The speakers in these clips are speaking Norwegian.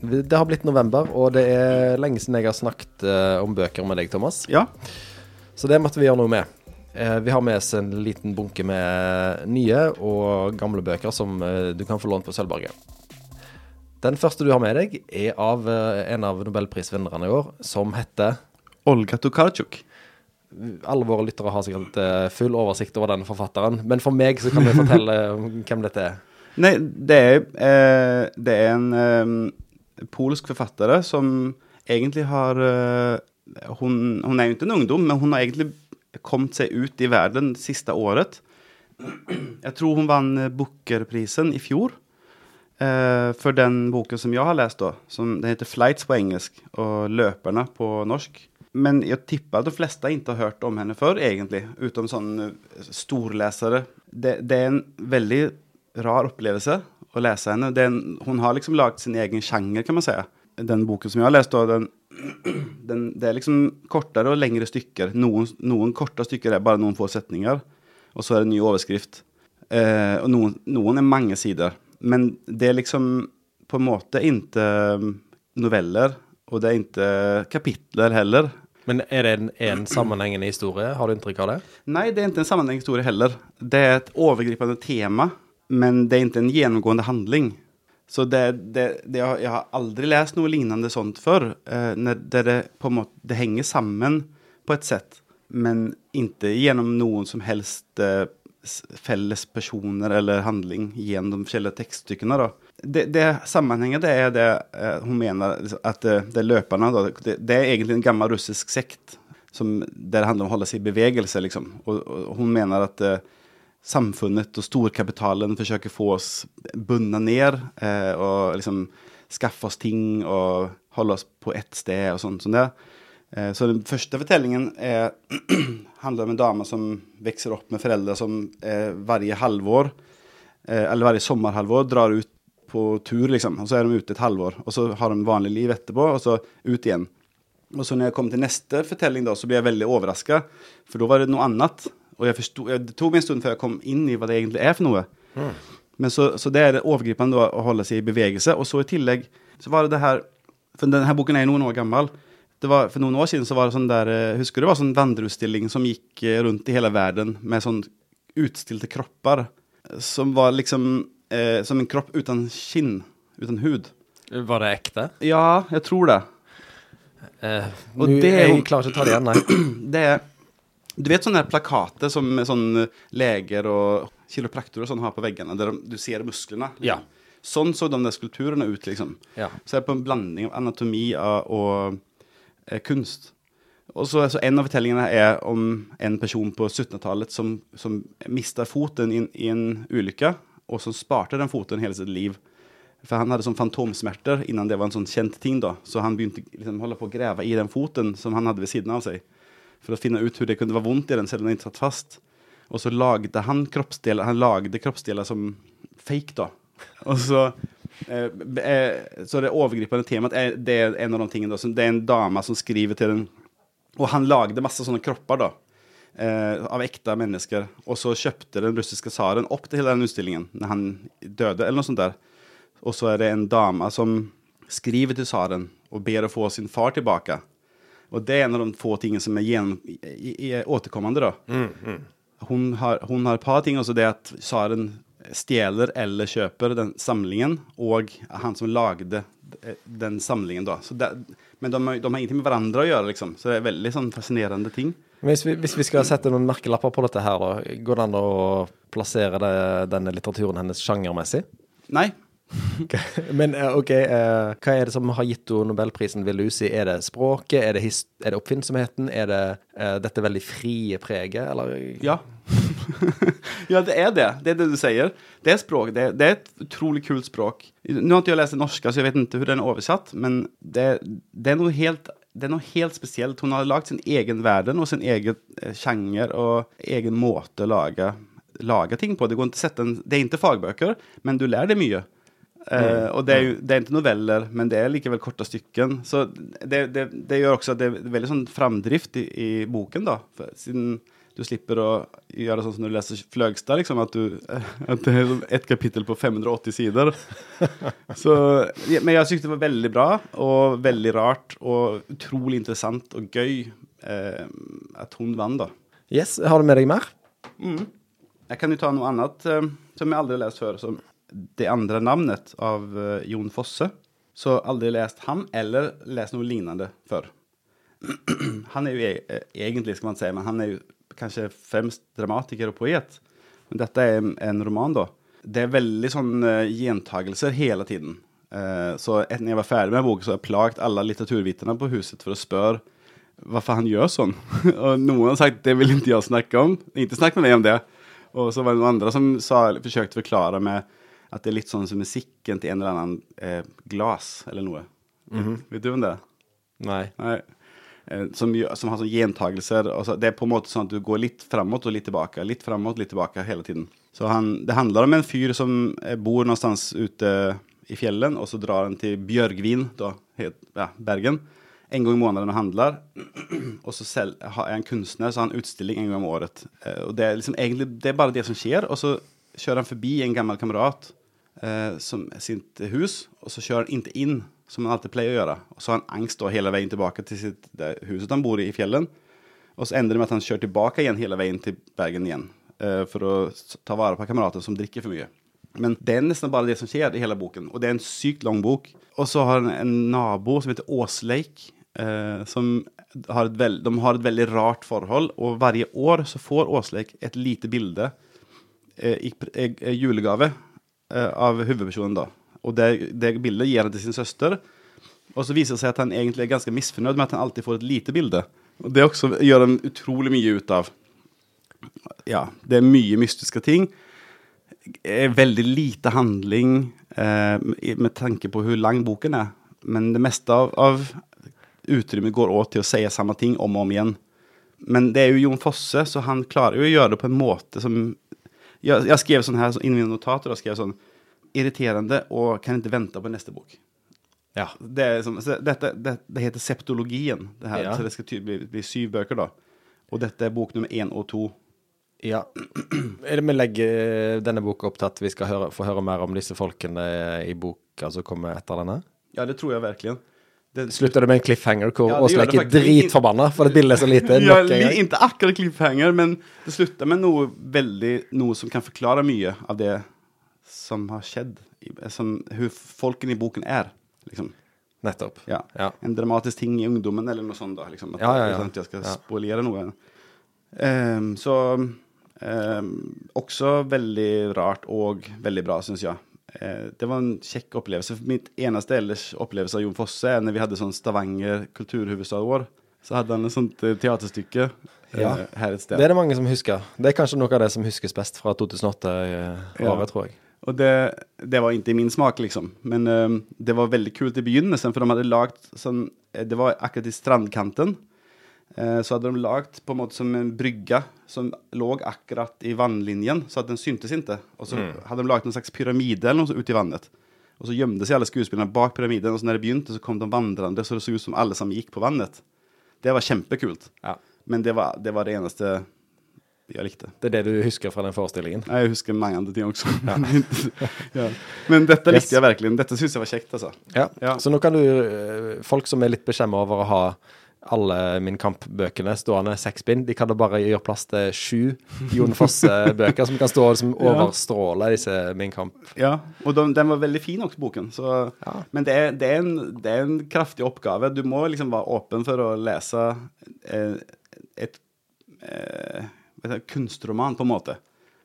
Det har blitt november, og det er lenge siden jeg har snakket uh, om bøker med deg, Thomas. Ja. Så det måtte vi gjøre noe med. Uh, vi har med oss en liten bunke med nye og gamle bøker som uh, du kan få lånt på Sølvberget. Den første du har med deg, er av eh, en av nobelprisvinnerne i år, som heter Olga Tokarczuk. Alle våre lyttere har sikkert eh, full oversikt over den forfatteren, men for meg så kan du fortelle hvem dette er. Nei, det er, eh, det er en eh, polsk forfatter som egentlig har eh, hun, hun er jo ikke en ungdom, men hun har egentlig kommet seg ut i verden det siste året. Jeg tror hun vant Booker-prisen i fjor eh, for den boken som jeg har lest. da. Som, den heter 'Flights' på engelsk og 'Løperne' på norsk. Men jeg tipper at de fleste ikke har hørt om henne før, egentlig. utenom sånne storlesere. Det, det er en veldig rar opplevelse å lese henne. En, hun har liksom laget sin egen sjanger, kan man si. Den boken som jeg har lest, den, den, det er liksom kortere og lengre stykker. Noen, noen korte stykker er bare noen få setninger, og så er det en ny overskrift. Eh, og noen, noen er mange sider. Men det er liksom på en måte ikke noveller, og det er ikke kapitler heller. Men er det en, en sammenhengende historie? Har du inntrykk av det? Nei, det er ikke en sammenhengende historie heller. Det er et overgripende tema, men det er ikke en gjennomgående handling. Så det, det, det, jeg, har aldri lest noe lignende sånt før, eh, når det, på en måte det henger sammen på et sett, men ikke gjennom noen som helst eh, felles personer eller handling gjennom forskjellige tekststykkene. Det, det sammenhenget det er det eh, hun mener at det, er løperne. Da, det, det er egentlig en gammel russisk sekt som, der det handler om å holde seg i bevegelse. Liksom. Og, og hun mener at eh, samfunnet og storkapitalen forsøker få oss bundet ned eh, og liksom skaffe oss ting og holde oss på ett sted og sånn. Eh, så den første fortellingen er, handler om en dame som vokser opp med foreldre som eh, hver halvår, eh, eller hver sommerhalvår, drar ut på tur, liksom. Og så er de ute et halvår, og så har de vanlig liv etterpå, og så ut igjen. Og så når jeg kom til neste fortelling, da, så ble jeg veldig overraska, for da var det noe annet. Og jeg forstod, jeg, det tok meg en stund før jeg kom inn i hva det egentlig er for noe. Men så, så det er det overgripende da, å holde seg i bevegelse. Og så i tillegg så var det det her For denne boken er jo noen år gammel. Det var, for noen år siden så var det sånn der eh, Husker du det var sånn vandreutstilling som gikk eh, rundt i hele verden med sånn utstilte kropper? Som var liksom eh, som en kropp uten skinn, uten hud. Var det ekte? Ja, jeg tror det. Eh, Og det jeg klarer ikke å ta det igjen, nei. Det er Du vet sånne plakater som sånn leger og kiropraktorer og sånn har på veggene, der du ser musklene? Ja. Sånn så de der skulpturene ut, liksom. Ja. Så er det på en blanding av anatomi og, og eh, kunst. Og så, så En av fortellingene er om en person på 1700-tallet som, som mista foten i, i en ulykke, og som sparte den foten hele sitt liv. For han hadde sånn fantomsmerter innan det var en sånn kjent ting. da, Så han begynte liksom holde på å grave i den foten som han hadde ved siden av seg, for å finne ut hvor det kunne være vondt i den, selv om den ikke satt fast. Og så lagde han kroppsdeler han lagde kroppsdeler som fake, da. Og så eh, eh, Så det overgripende temaet er, det er en av de tingene da, Det er en dame som skriver til den Og han lagde masse sånne kropper, da. Eh, av ekte mennesker. Og så kjøpte den russiske tsaren opp til hele den utstillingen når han døde, eller noe sånt der. Og så er det en dame som skriver til tsaren og ber å få sin far tilbake. Og det er en av de få tingene som er, gjennom, i, i, er återkommende, da. Hun, har, hun har et par ting, også det at tsaren stjeler eller kjøper den samlingen, og han som lagde eh, den samlingen, da. Så det, men de, har- de har ingenting med hverandre å gjøre, liksom. Så det er veldig sånn fascinerende ting. Hvis vi, hvis vi skal sette noen merkelapper på dette her, da, går det an å plassere det, denne litteraturen hennes sjangermessig? Nei. Men eh, OK, uh, hva er det som har gitt henne nobelprisen, vil du si? Er det språket? Er det, er det oppfinnsomheten? Er det uh, dette veldig frie preget, eller? Ja. ja, det er det. Det er det du sier. Det er språk. Det, det er et utrolig kult språk. Nå har jeg lest det norske, så jeg vet ikke hvordan den er oversatt, men det, det, er noe helt, det er noe helt spesielt. Hun har lagd sin egen verden og sin egen sjanger og egen måte å lage, lage ting på. Det, en, det er ikke fagbøker, men du lærer det mye. Eh, og det er jo det er ikke noveller, men det er likevel korte stykken. Så det, det, det gjør også at det er veldig sånn framdrift i, i boken, da. For, siden du slipper å gjøre sånn som når du leser Fløgstad, liksom, at, du, at det er et kapittel på 580 sider. Så, men jeg syntes det var veldig bra, og veldig rart, og utrolig interessant og gøy eh, at hun vant, da. Yes, Har du med deg mer? Jeg kan jo ta noe annet eh, som jeg aldri har lest før, som Det andre navnet av eh, Jon Fosse. Så aldri lest ham, eller lest noe lignende før. han er jo e eh, egentlig, skal man si, men han er jo kanskje fremst dramatiker og poet. Men dette er en, roman, da. Det er veldig sånn uh, gjentagelser hele tiden. Eh, så etter jeg var ferdig med boken, så har jeg plaget alle litteraturviterne på huset for å spørre hvorfor han gjør sånn. og noen har sagt det vil ikke jeg snakke om. Ikke snakk med meg om det. Og så var det noen andre som sa, forsøkte å forklare med at det er litt sånn som musikken til en eller annen eh, glass eller noe. Vet du om det? Nei. Nei. Eh, Som, som har sånn gjentagelser. og så- Det er på en måte sånn at du går litt framåt og litt tilbake. Litt framåt, litt tilbake hele tiden. Så han, det handler om en fyr som eh, bor någonstans ute i fjellen, og så drar han til Bjørgvin, da, het, ja, Bergen, en gang i måneden og handler. og så selv, er han kunstner, så har han utstilling en gang om året. Eh, og det er liksom egentlig det er bare det som skjer. Og så kjører han forbi en gammel kamerat eh, som sitt hus, og så kjører han ikke inn, som han alltid pleier å gjøre. Og så har han angst da hele veien tilbake til sitt, det huset han bor i i fjellen. Og så ender det med at han kjører tilbake igjen hele veien til Bergen igjen, eh, for å ta vare på kamerater som drikker for mye. Men det er nesten bare det som skjer i hele boken, og det er en sykt lang bok. Og så har han en nabo som heter Åsleik, eh, som har et, veld, de har et veldig rart forhold, og hvert år så får Åsleik et lite bilde eh, i i, eh, eh, julegave av hovedpersonen da. Og det, det bildet gir han til sin søster, og så viser det seg at han egentlig er ganske misfornøyd med at han alltid får et lite bilde. Og det også gjør han utrolig mye ut av. Ja, det er mye mystiske ting. Eh, Veldig lite handling eh, med tanke på hvor lang boken er. Men det meste av, av utrymmet går åt til å si samme ting om og om igjen. Men det er jo Jon Fosse, så han klarer jo å gjøre det på en måte som Jeg, jeg skrev sånn her så inni mine notater og skrev sånn Irriterende og kan ikke vente på neste bok. Ja. Det, er som, dette, det, det heter septologien, det her, Ja. så det skal bli, bli syv bøker da. Og dette er bok nummer én og to. ja. Er det vi legger denne boka opp til at vi skal høre, få høre mer om disse folkene i boka som kommer etter denne? Ja, det tror jeg virkelig. Det, Slutter det med en cliffhanger hvor Ja, Åsleik er dritforbanna for det bildet er så lite? ja, ikke akkurat cliffhanger, men det slutter med noe veldig Noe som kan forklare mye av det som har skjedd. Som, hvor folkene i boken er. Liksom. Nettopp. Ja. Ja. En dramatisk ting i ungdommen, eller noe sånt. da liksom, at, Ja, ja, ja. At jeg skal spoilere noe. Um, så um, Også veldig rart og veldig bra, syns jeg. Eh, det var en kjekk opplevelse. Mitt eneste ellers opplevelse av Jon Fosse er når vi hadde sånn Stavanger kulturhovedstadsår. Så hadde han et sånt eh, teaterstykke eh, Ja. her et sted. Det er det mange som husker. Det er kanskje noe av det som huskes best fra 2008-året, Ja. tror jeg. Og det, det var ikke i min smak, liksom. Men um, det var veldig kult i begynnelsen, for de hadde lagd sånn Det var akkurat i strandkanten. Eh, så hadde de lagd på en måte som en brygge som lå akkurat i vannlinjen, så at den syntes ikke. Og så hadde de lagd en slags pyramide eller noe ute i vannet. Og så gjemte seg alle skuespillerne bak pyramiden, og så når det begynte, så kom de vandrende, så det så ut som alle sammen gikk på vannet. Det var kjempekult. Ja. Men det var det, var det eneste jeg likte. Det er det du husker fra den forestillingen. Jeg husker mange andre ting også. ja. Men dette Yes. likte jeg virkelig. Dette syns jeg var kjekt, altså. Ja. Ja. Så nå kan du eh, Folk som er litt beskjemma over å ha alle Min Kamp-bøkene stående seks bind, de kan da bare gjøre plass til sju Jon Fosse-bøker som kan stå og liksom overstråle disse Min Kamp. Ja, og de, den var veldig fin også, boken. Så, Ja. Men det er, det, er en, det er en kraftig oppgave. Du må liksom være åpen for å lese et, et et vet kunstroman, på en måte.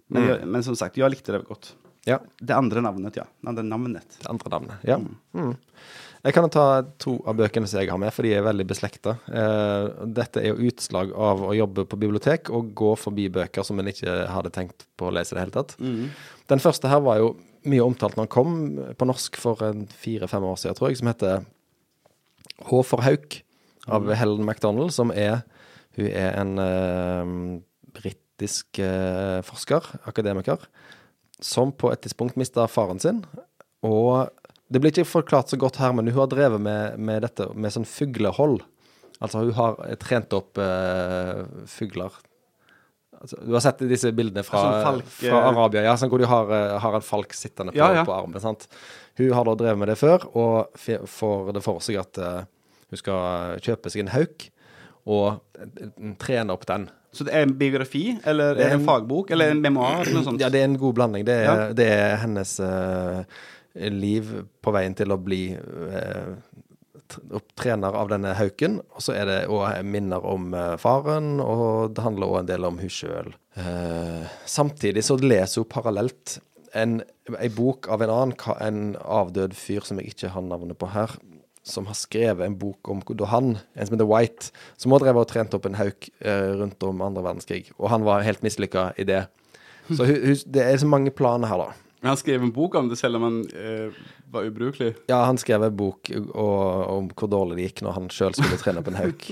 Men, mm. men som sagt, jeg likte det godt. Ja. Det andre navnet, ja. Det andre navnet. Det andre navnet. Ja. Mm. Jeg kan ta to av bøkene som jeg har med, for de er veldig beslekta. Eh, dette er jo utslag av å jobbe på bibliotek og gå forbi bøker som en ikke hadde tenkt på å lese i det hele tatt. Den første her var jo mye omtalt når den kom på norsk for fire-fem år siden, tror jeg, som heter H for hauk av Helen MacDonald, som er Hun er en uh, britisk uh, forsker, akademiker, som på et tidspunkt mista faren sin. Og det blir ikke forklart så godt her, men hun har drevet med, med dette med sånn fuglehold. Altså hun har trent opp eh, fugler. altså, Du har sett disse bildene fra, Sånn falk, fra eh, Arabia, ja, sånn hvor de har, eh, har en falk sittende på, Ja, ja. på armen. sant? Hun har da drevet med det før, og får det for seg at uh, hun skal kjøpe seg en hauk og eh, trene opp den. Så det er en biografi, eller Det er er en en- fagbok, eller en memoar, eller noe sånt? Ja, det er en god blanding. Det er, Ja. det er hennes eh, liv på veien til å bli eh, trener av denne hauken. Og så er det òg minner om eh, faren, og det handler òg en del om hun sjøl. samtidig så leser hun parallelt en, en, bok av en annen, en avdød fyr som jeg ikke har navnet på her. Som har skrevet en bok om da han, en som heter White, som òg drev og trente opp en hauk eh, rundt om andre verdenskrig. Og han var helt mislykka i det. Så hu- hus- det er så mange planer her, da. Men han skrev en bok om det selv om han eh, var ubrukelig. Ja, han skrev en bok om hvor dårlig det gikk når han sjøl skulle trene opp en hauk.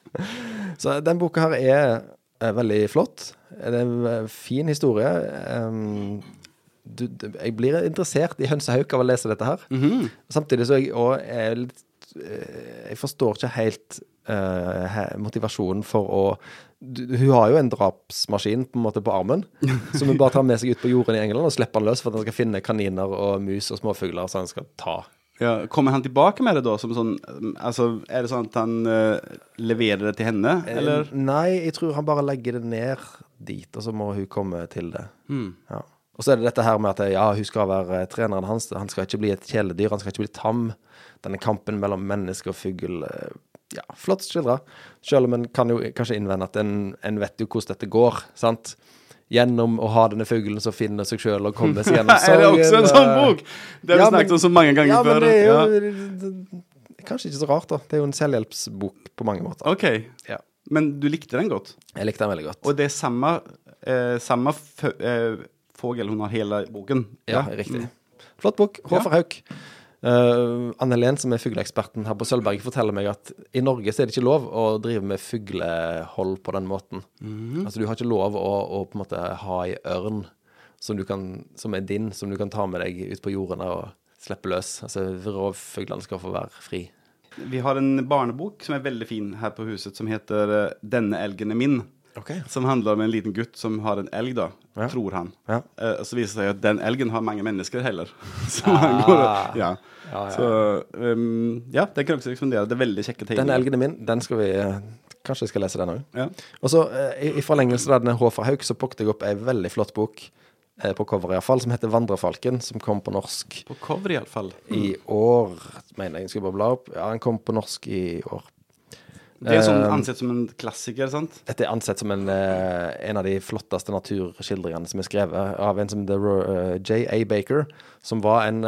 Så den boka her er, er, veldig flott. Det er en eh, fin historie. Um, du, jeg blir interessert i hønsehauk av å lese dette her. Samtidig så er jeg òg er litt eh, Jeg forstår ikke helt eh, he- motivasjonen for å du, Hun har jo en drapsmaskin på en måte på armen, som hun bare tar med seg ut på jorden i England og slipper den løs for at han skal finne kaniner og mus og småfugler som han skal ta. Ja, kommer han tilbake med det da? Som sånn, altså, er det sånn at han uh, leverer det til henne, eller? Eh, Nei, jeg tror han bare legger det ned dit, og så må hun komme til det. Mm. Ja. Og så er det dette her med at ja, hun skal være eh, treneren hans. Han skal ikke bli et kjæledyr, han skal ikke bli tam. Denne kampen mellom menneske og fugl. Ja, flott skildra. Selv om en kan jo kanskje innvende at en, en vet jo hvordan dette går, sant. Gjennom å ha denne fuglen som finner seg sjøl og kommer seg gjennom er det også en sånn eh, bok? Det har vi ja, snakket men- om så mange ganger ja, før. men det er jo Ja. Kanskje ikke så rart, da. Det er jo en selvhjelpsbok på mange måter. Ok, Ja. men du likte den godt? Jeg likte den veldig godt. Og det er samme, eh, samme eh, fågel hun har hele boken? Ja, riktig. Flott bok. Håfer Hauk. Uh, Anne Helen, som er fugleeksperten her på Sølvberget, forteller meg at i Norge så er det ikke lov å drive med fuglehold på den måten. Altså Du har ikke lov å, å på en måte ha ei ørn som, du kan, som er din, som du kan ta med deg ut på jordene og slippe løs. Altså Rovfuglene skal få være fri. Vi har en barnebok som er veldig fin her på huset, som heter eh, 'Denne elgen er min'. Ok. Som handler om en liten gutt som har en elg, da, Ja. tror han. Ja. Uh, så viser det seg at den elgen har mange mennesker heller. Så han går og, ja. Ah. Ja, ja. Så um, ja, den kan dere ekspandere. Det er veldig kjekke tegninger. Den elgen er min. Den skal vi uh, Kanskje jeg skal lese den òg. Ja. Og så, uh, i, i forlengelse av denne fra Hauk, så plukket jeg opp ei veldig flott bok, på cover iallfall, som heter 'Vandrefalken', som kom på norsk På cover, iallfall. i år, mener jeg. Skal bare bla opp. Ja, den kom på norsk i år. Det er sånn Eh, ansett som en klassiker, sant? Dette er ansett som en, eh, en av de flotteste naturskildringene som er skrevet av en som heter eh, J.A. Baker, som var en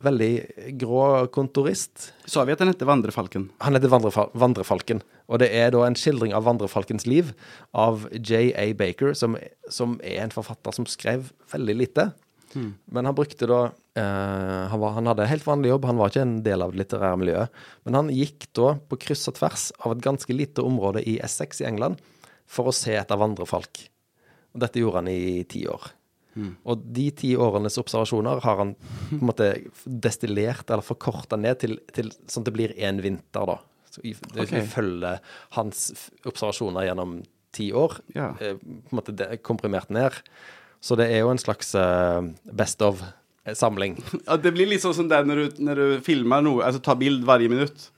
veldig grå kontorist. Sa vi at han heter Vandrefalken? Han heter Vandrefa Vandrefalken, og det er da en skildring av Vandrefalkens liv av J.A. Baker, som, som er en forfatter som skrev veldig lite. Men han brukte da eh, han, var, han hadde helt vanlig jobb, han var ikke en del av det litterære miljøet. Men han gikk da på kryss og tvers av et ganske lite område i Essex i England for å se etter vandrefalk. Og dette gjorde han i ti år. Og de ti årenes observasjoner har han på en måte destillert eller forkorta ned til, til sånn at det blir én vinter, da. Så vi, det, Ok. vi følger hans observasjoner gjennom ti år, Ja. eh, på en måte komprimert ned. Så det er jo en slags eh, best of-samling. Ja, det blir litt sånn som det når du, når du filmer noe, altså tar bild hvert minutt.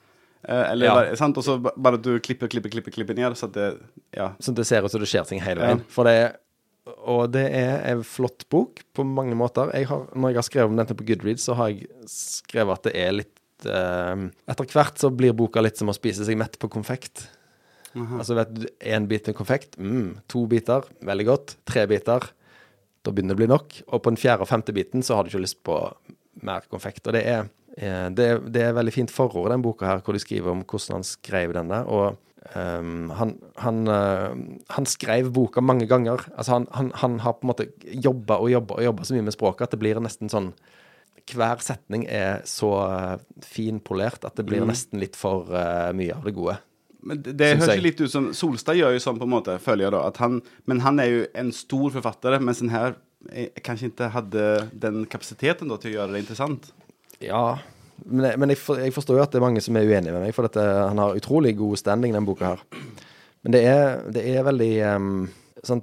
Eh, eller, Ja. sant? Og så bare at du klipper, klipper, klipper, klipper ned, så det, ja. Så det ser ut som det skjer ting hele Ja. veien. For det er, og det er en flott bok på mange måter. Jeg har, når jeg har skrevet om dette på Goodreads, så har jeg skrevet at det er litt eh, Etter hvert så blir boka litt som å spise seg mett på konfekt. Altså vet du, én bit med konfekt, mm, to biter, veldig godt. Tre biter, da begynner det å bli nok. Og på den fjerde og femte biten så har du ikke lyst på mer konfekt. Og det er, eh, det er, det er veldig fint forord i den boka her, hvor de skriver om hvordan han skrev denne. Og um, han, han, uh, han skrev boka mange ganger. Altså han, han, han har på en måte jobba og jobba og jobba så mye med språket at det blir nesten sånn Hver setning er så eh, finpolert at det blir nesten litt for uh, mye av det gode. Men det, det høres jeg. litt ut som Solstad gjør jo sånn på en måte, føler jeg da. At han, men han er jo en stor forfatter, mens den her eh, kanskje ikke hadde den kapasiteten da, til å gjøre det interessant. Ja, men, jeg, men jeg, for, jeg forstår jo at det er mange som er uenige med meg, for dette, han har utrolig god standing, den boka her. Men det er, det er veldig um, sånn,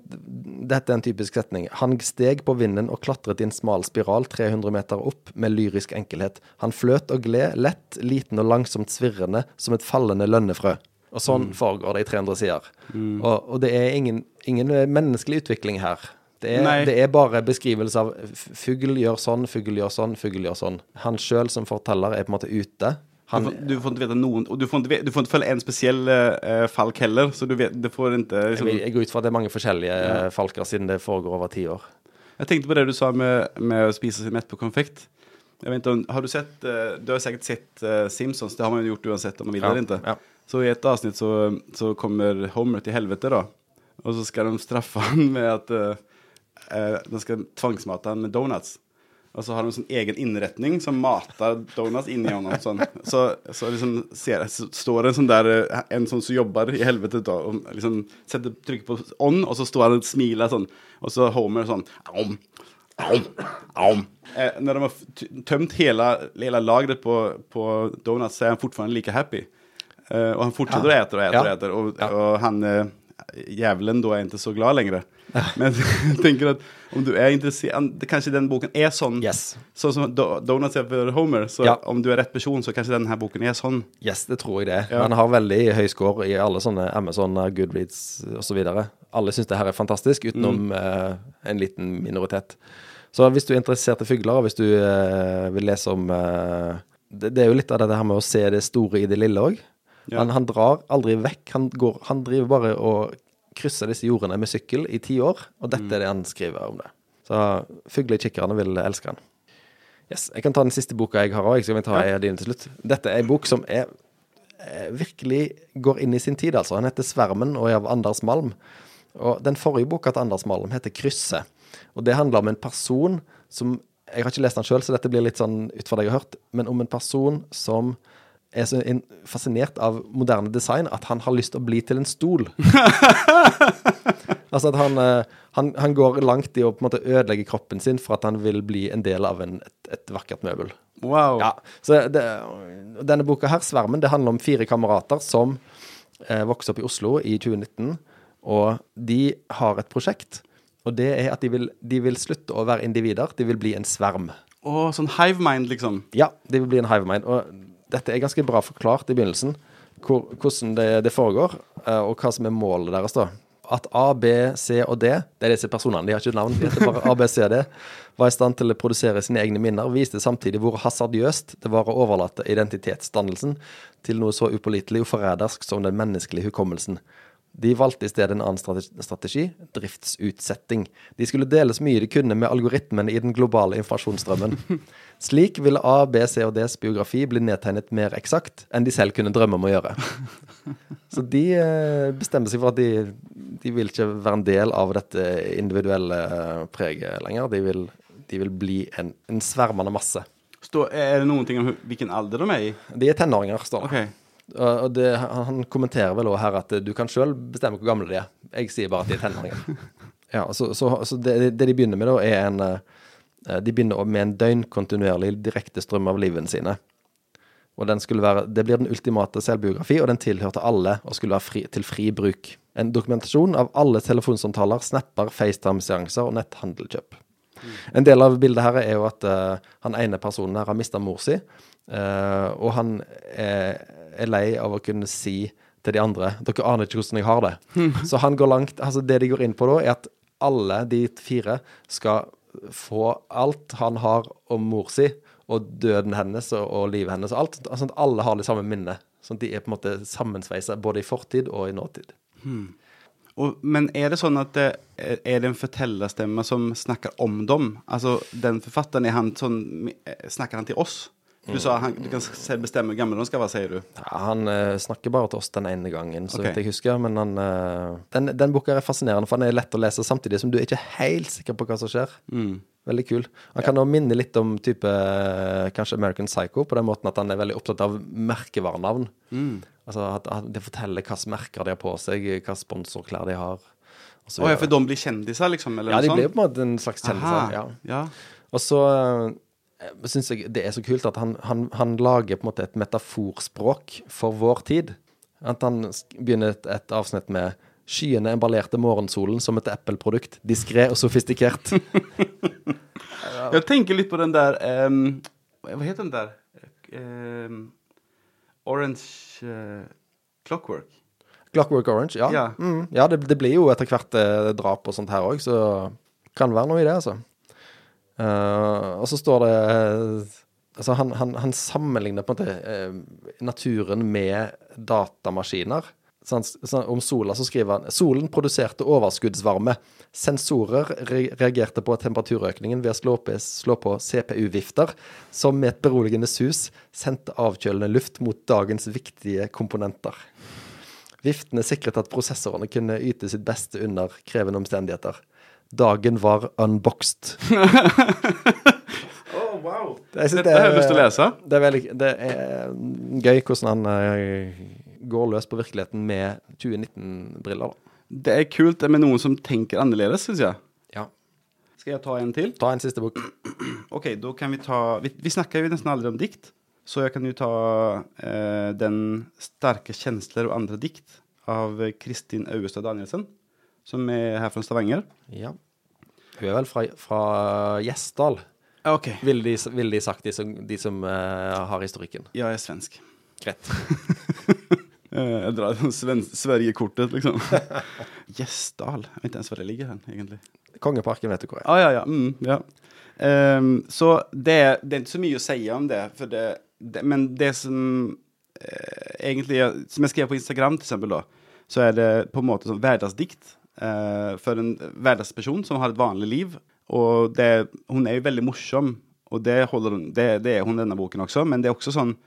Dette er en typisk setning. Han steg på vinden og klatret i en smal spiral 300 meter opp med lyrisk enkelhet. Han fløt og gled, lett, liten og langsomt svirrende som et fallende lønnefrø. Og sånn foregår det i 300 sider. Og, og det er ingen, ingen menneskelig utvikling her. Det er, det er bare beskrivelse av fugl gjør sånn, fugl gjør sånn, fugl gjør sånn. Han sjøl som forteller er på en måte ute. Du får, du får inte veta någon, och du får ikke, du får ikke følge en spesiell uh, falk heller, så du vet, du får ikke Liksom, jeg, jeg går ut fra at det er mange forskjellige eh, falker, siden det foregår over ti år. Jeg tenkte på det du sa med, med å spise seg mett på konfekt. Jeg vet om, har du sett, uh, du har sikkert sett Simpsons, det har man jo gjort uansett om man vil Ja, eller ikke. ja. Så i et avsnitt så, så kommer Homer til helvete da. Og så skal de straffe han med at eh, eh, de skal tvangsmata han med donuts. Og så har de en sån egen innretning som matar donuts inni honom. Sånn. Så, så liksom ser, står en sånn der En sånn som jobber i helvete, da, og liksom setter tryck på on og så står han og smiler sånn. Og så Homer sånn om, om, om. Eh, Når de har tømt hele, hele lageret på, på donuts så er han fortsatt like happy. Eh, och han fortsätter Ja. äta och äta Ja. och äter. Och, Ja. och han, eh, djävulen då är inte så glad längre. Men jag tänker att om du är intresserad, Kanskje kanske den boken är sån. Yes. Sånn som Do- Donuts er for Homer, så Ja. om du er rett person så kanskje denne boken er sånn. Yes, det tror jeg det. Ja. Han har veldig høy score i alle sånne Amazon, Goodreads osv. Alle syns det her er fantastisk, utenom eh, en liten minoritet. Så hvis du er interessert i fugler, og hvis du uh, vil lese om uh, det, det er jo litt av det her med å se det store i det lille òg. Ja. Han, han drar aldri vekk. Han, går, han driver bare og krysser disse jordene med sykkel i ti år, og dette er det han skriver om det. Så fuglekikkerne vil elske han. Yes, Jeg kan ta den siste boka jeg har òg, så kan vi ta Ja. til slutt. Dette er en bok som er eh, virkelig går inn i sin tid, altså. Han heter 'Svermen' og er av Anders Malm. Og den forrige boka til Anders Malm heter 'Krysset'. Og det handler om en person som Jeg har ikke lest den sjøl, så dette blir litt sånn ut fra det jeg har hørt, men om en person som er så fascinert av moderne design at han har lyst til å bli til en stol. altså at han, eh, han, han går langt i å på en måte ødelegge kroppen sin for at han vil bli en del av en, et, et vakkert møbel. Wow. Ja, så det, Denne boka her, 'Svermen', det handler om fire kamerater som eh, vokste opp i Oslo i 2019. Og de har et prosjekt, og det er at de vil, de vil slutte å være individer. De vil bli en sverm. Åh, sånn hive mind liksom. Ja, de vil bli en hivemind. Og dette er ganske bra forklart i begynnelsen, hvor, hvordan det, det foregår, eh, og hva som er målet deres. da. At A, B, C og D, det er disse personene, de har ikke navn, de heter bare A, B, C og D, var i stand til å produsere sine egne minner, viste samtidig hvor hasardiøst det var å overlate identitetsdannelsen til noe så upålitelig og forrædersk som den menneskelige hukommelsen. De valgte i stedet en annen strategi, driftsutsetting. De skulle dele så mye de kunne med algoritmene i den globale informasjonsstrømmen. Slik ville A, B, C og Ds biografi bli nedtegnet mer eksakt enn de selv kunne drømme om å gjøre. Så de eh, bestemmer seg for at de, de vil ikke være en del av dette individuelle eh, preget lenger. De vil, de vil bli en, en svermende masse. Stå, er det noen ting om hvilken alder de er i? De er tenåringer, står det. Okej. Og det, han kommenterer vel også her at du kan sjøl bestemme hvor gamle de er. Jeg sier bare at de er tenåringer. Ja, så, så, så det, det de begynner med, da, er en eh, De begynner med en døgnkontinuerlig direktestrøm av livene sine. Og den skulle være, Det blir den ultimate selvbiografi, og den tilhørte alle og skulle være fri, til fri bruk. En dokumentasjon av alle telefonsamtaler, snapper, FaceTime-seanser og netthandelkjøp. En del av bildet her er jo at uh, han ene personen her har mista mor si, uh, og han er, er lei av å kunne si til de andre Dere aner ikke hvordan jeg har det. Så han går langt altså Det de går inn på da, er at alle de fire skal få alt han har om mor si, og døden hennes og, og livet hennes og alt. Sånn at alle har det samme minnet. Sånn at de er på en måte sammensveisa både i fortid og i nåtid. Och, men er det sånn at det är, är det en fortellerstemme som snakker om dem? Altså, den forfatteren, han sånn, Snakker han til oss? Du sa han, du kan bestemme hvor gammel han skal være, sier du? Ja, han eh, snakker bare til oss den ene gangen, så okay. vidt jeg husker. Men han, eh, den, den boka er fascinerende, for den er lett å lese samtidig som du er ikke helt sikker på hva som skjer. Veldig kul. Han kan også minne litt om type eh, kanskje American Psycho, på den måten at han er veldig opptatt av merkevarenavn. Altså at, at det forteller hvilke merker de har på seg, hvilke sponsorklær de har. Så Oh, ja, for de blir kjendiser, liksom? Eller ja, de blir på en måte en slags kjendiser. Ja. ja. Og så uh, syns jeg det er så kult at han, han, han lager på en måte et metaforspråk for vår tid. At han begynner et, et avsnitt med Skyene emballerte morgensolen som et Apple-produkt. Diskré og sofistikert. jeg tenker litt på den der um, Hva heter den der? Um, Orange uh, Clockwork. Clockwork Orange, ja. Ja. Mm, ja det, det blir jo etter hvert eh, drap og sånt her òg, så kan være noe i det, altså. Eh, og så står det eh, Altså, han, han, han sammenligner på en måte eh, naturen med datamaskiner. Så han, så om sola så skriver han Solen produserte overskuddsvarme. Sensorer reagerte på temperaturøkningen ved å slå på, slå på CPU-vifter, som med et beroligende sus sendte avkjølende luft mot dagens viktige komponenter. Viftene sikret at prosessorene kunne yte sitt beste under krevende omstendigheter. Dagen var unboxed. Oh, wow! Det Dette har jeg lyst til å lese. Det er, veldig, det er gøy hvordan han eh, går løs på virkeligheten med 2019-briller. Det er kult det med noen som tenker annerledes, syns jeg. Ja. Skal jeg ta en til? Ta en siste bok. OK, da kan vi ta, vi, vi snakker jo nesten aldri om dikt. Så jeg kan jo ta eh, den sterke kjensler og andre dikt av Kristin Auestad Danielsen. Som er her fra Stavanger. Ja. Hun er vel fra, fra Gjesdal, okay. ville de, vil de sagt, de som, de som uh, har historikken. Ja, jeg er svensk. Greit. jeg drar Sverige-kortet liksom. Gjesdal. Jeg vet ikke ens hvor det ligger hen, egentlig. Kongeparken vet du hvor er. Ja, ja, ja. Mm, ja. Um, så det, det er ikke så mye å si om det, för det, det men det som eh, egentlig som jeg skrev på Instagram til eksempel, da, så er det på en måte som hverdagsdikt eh, för en hverdagsperson som har et vanlig liv. Og det, hun er jo veldig morsom, og det, hun, det, det er hun denne boken også. men det er også sånn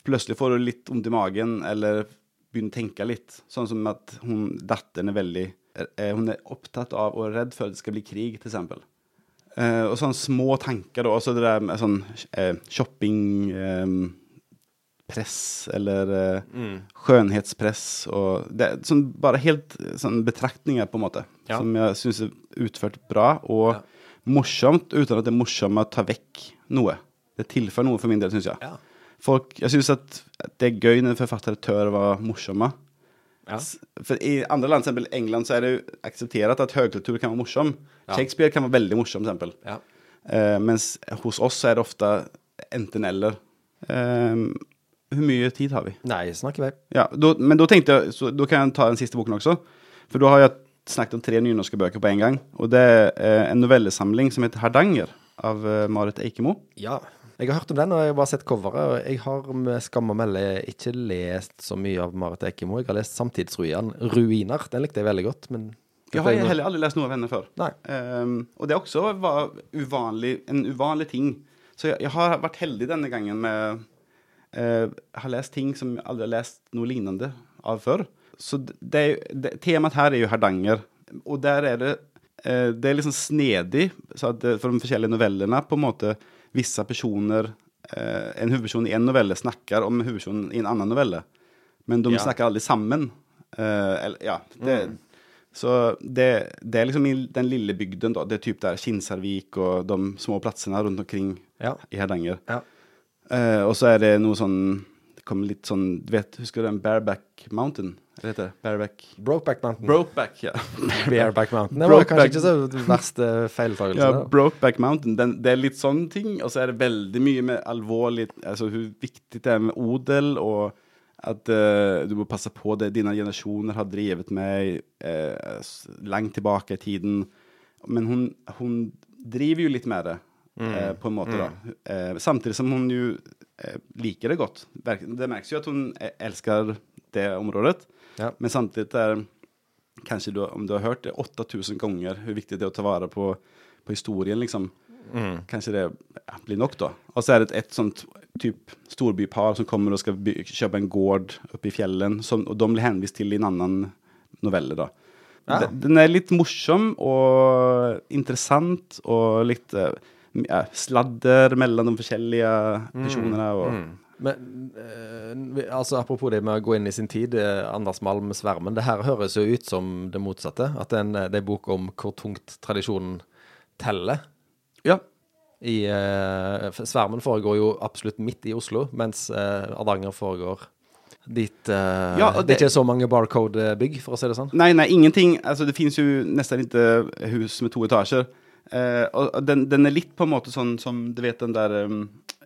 Plutselig får du litt vondt i magen, eller begynner å tenke litt. Sånn som at hun, datteren er veldig eh, Hun er opptatt av og redd for at det skal bli krig, eksempel. Eh, og sånne små tanker, da. Også det der med sånn eh, shopping eh, Press eller mm. skjønnhetspress og det, er sånn, Bare helt eh, sånn betraktninger, på en måte, Ja. som jeg syns er utført bra og Ja. morsomt, uten at det morsomme tar vekk noe. Det tilfører noe for min del, syns jeg. Ja. Folk, jeg syns at det er gøy når forfattere tør å være morsomme. Ja. For I andre land, eksempel England, så er det jo akseptert at høykultur kan være morsom. Shakespeare kan være veldig morsom, f.eks. Ja. Eh, mens hos oss er det ofte enten-eller. Eh, hvor mye tid har vi? Nei, snakker vi. Ja, då, men da tenkte jeg, så da kan jeg ta den siste boken også. For da har jeg snakket om tre nynorske bøker på en gang. Og det er eh, en novellesamling som heter Hardanger, av eh, Marit Eikemo. Ja. Jeg har hørt om den, og jeg har bare sett coveret. Og jeg har med skam å melde ikke lest så mye av Marit Eikemo. Jeg har lest Samtidsruiner. Ruiner. Den likte jeg veldig godt, men Jeg har heller aldri lest noe av henne før. Ehm, og det også var uvanlig, en uvanlig ting. Så jeg, jeg har vært heldig denne gangen med eh, har lest ting som jeg aldri har lest noe lignende av før. Så det, det, temaet her er jo Hardanger. Og der er det eh, Det er liksom snedig så at for de forskjellige novellene på en måte visse personer eh, En hovedperson i en novelle snakker om hovedpersonen i en annen novelle. Men de Ja. snakker aldri sammen. Eh, eller, ja, det, Så det, det er liksom i den lille bygden, da. Det er typ der Kinsarvik og de små plassene rundt omkring Ja. i Hardanger. Ja. Eh, og så er det noe sånn Det kom litt sånn vet, husker du den Bareback Mountain? Hva heter det? Bareback Brokeback Mountain. Brokeback, ja. Bareback Mountain. Det var kanskje ikke så verste feiltagelse. ja. Brokeback Mountain. Den, det er litt sånne ting. Og så er det veldig mye med alvorlig Altså hvor viktig det er med odel, og at uh, du må passe på det dine generasjoner har drevet med uh, langt tilbake i tiden. Men hun, hun driver jo litt med det, eh, på en måte. da. Eh, samtidig som hun jo eh, liker det godt. Det merkes jo at hun elsker det området. Ja. Men samtidig er kanskje du, om du har hørt det 8000 ganger hvor viktig det er å ta vare på, på historien, liksom. Kanskje det blir nok, da. Og så er det et, sånt typ storbypar som kommer og skal kjøpe en gård oppe i fjellen, som, og de blir henvist til i en annen novelle, da. Ja. Den, den er litt morsom og interessant og litt ja, sladder mellom de forskjellige personene. Og, Men eh, altså apropos det med å gå inn i sin tid, eh, Anders Malm 'Svermen'. Det her høres jo ut som det motsatte. At det er en, det er en bok om hvor tungt tradisjonen teller. Ja. I, eh, Svermen foregår jo absolutt midt i Oslo, mens eh, Hardanger foregår Dit eh, Ja, og det, er det- ikke så mange barcode-bygg, for å si det sånn. Nei, nei, ingenting. Altså, det fins jo nesten ikke hus med to etager. Eh, och den, den er litt på en måte sånn som, du vet den der um,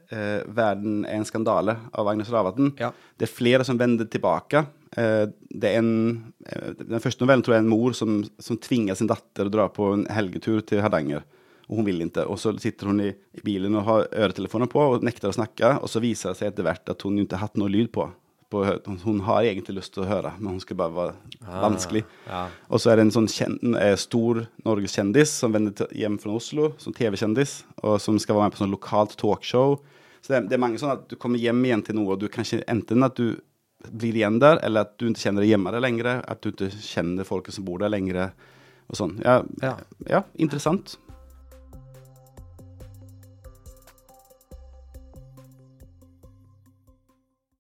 uh, 'Verden er en skandale av Agnes Ravatn. Ja. Det er flere som vender tilbake. Uh, det er en, den første novellen tror jeg er en mor som, som tvinger sin datter å dra på en helgetur til Hardanger. Og hun vil ikke. Og så sitter hun i, i bilen og har øretelefonen på og nekter å snakke. Og så viser det seg etter hvert at hun ikke har hatt noe lyd på. På å høre Hun har egentlig lyst til å høre, men hun skal bare være vanskelig. Ja. Og så er det en sånn kjen, eh, stor norgeskjendis som vender hjem fra Oslo, som TV-kjendis, og som skal være med på sånn lokalt talkshow. Så det det er mange sånn at du kommer hjem igjen til noe, og du kanskje enten at du blir igjen der, eller at du ikke kjenner deg hjemme der lenger, at du ikke kjenner folket som bor der lenger, og sånn. Ja, Ja. ja interessant.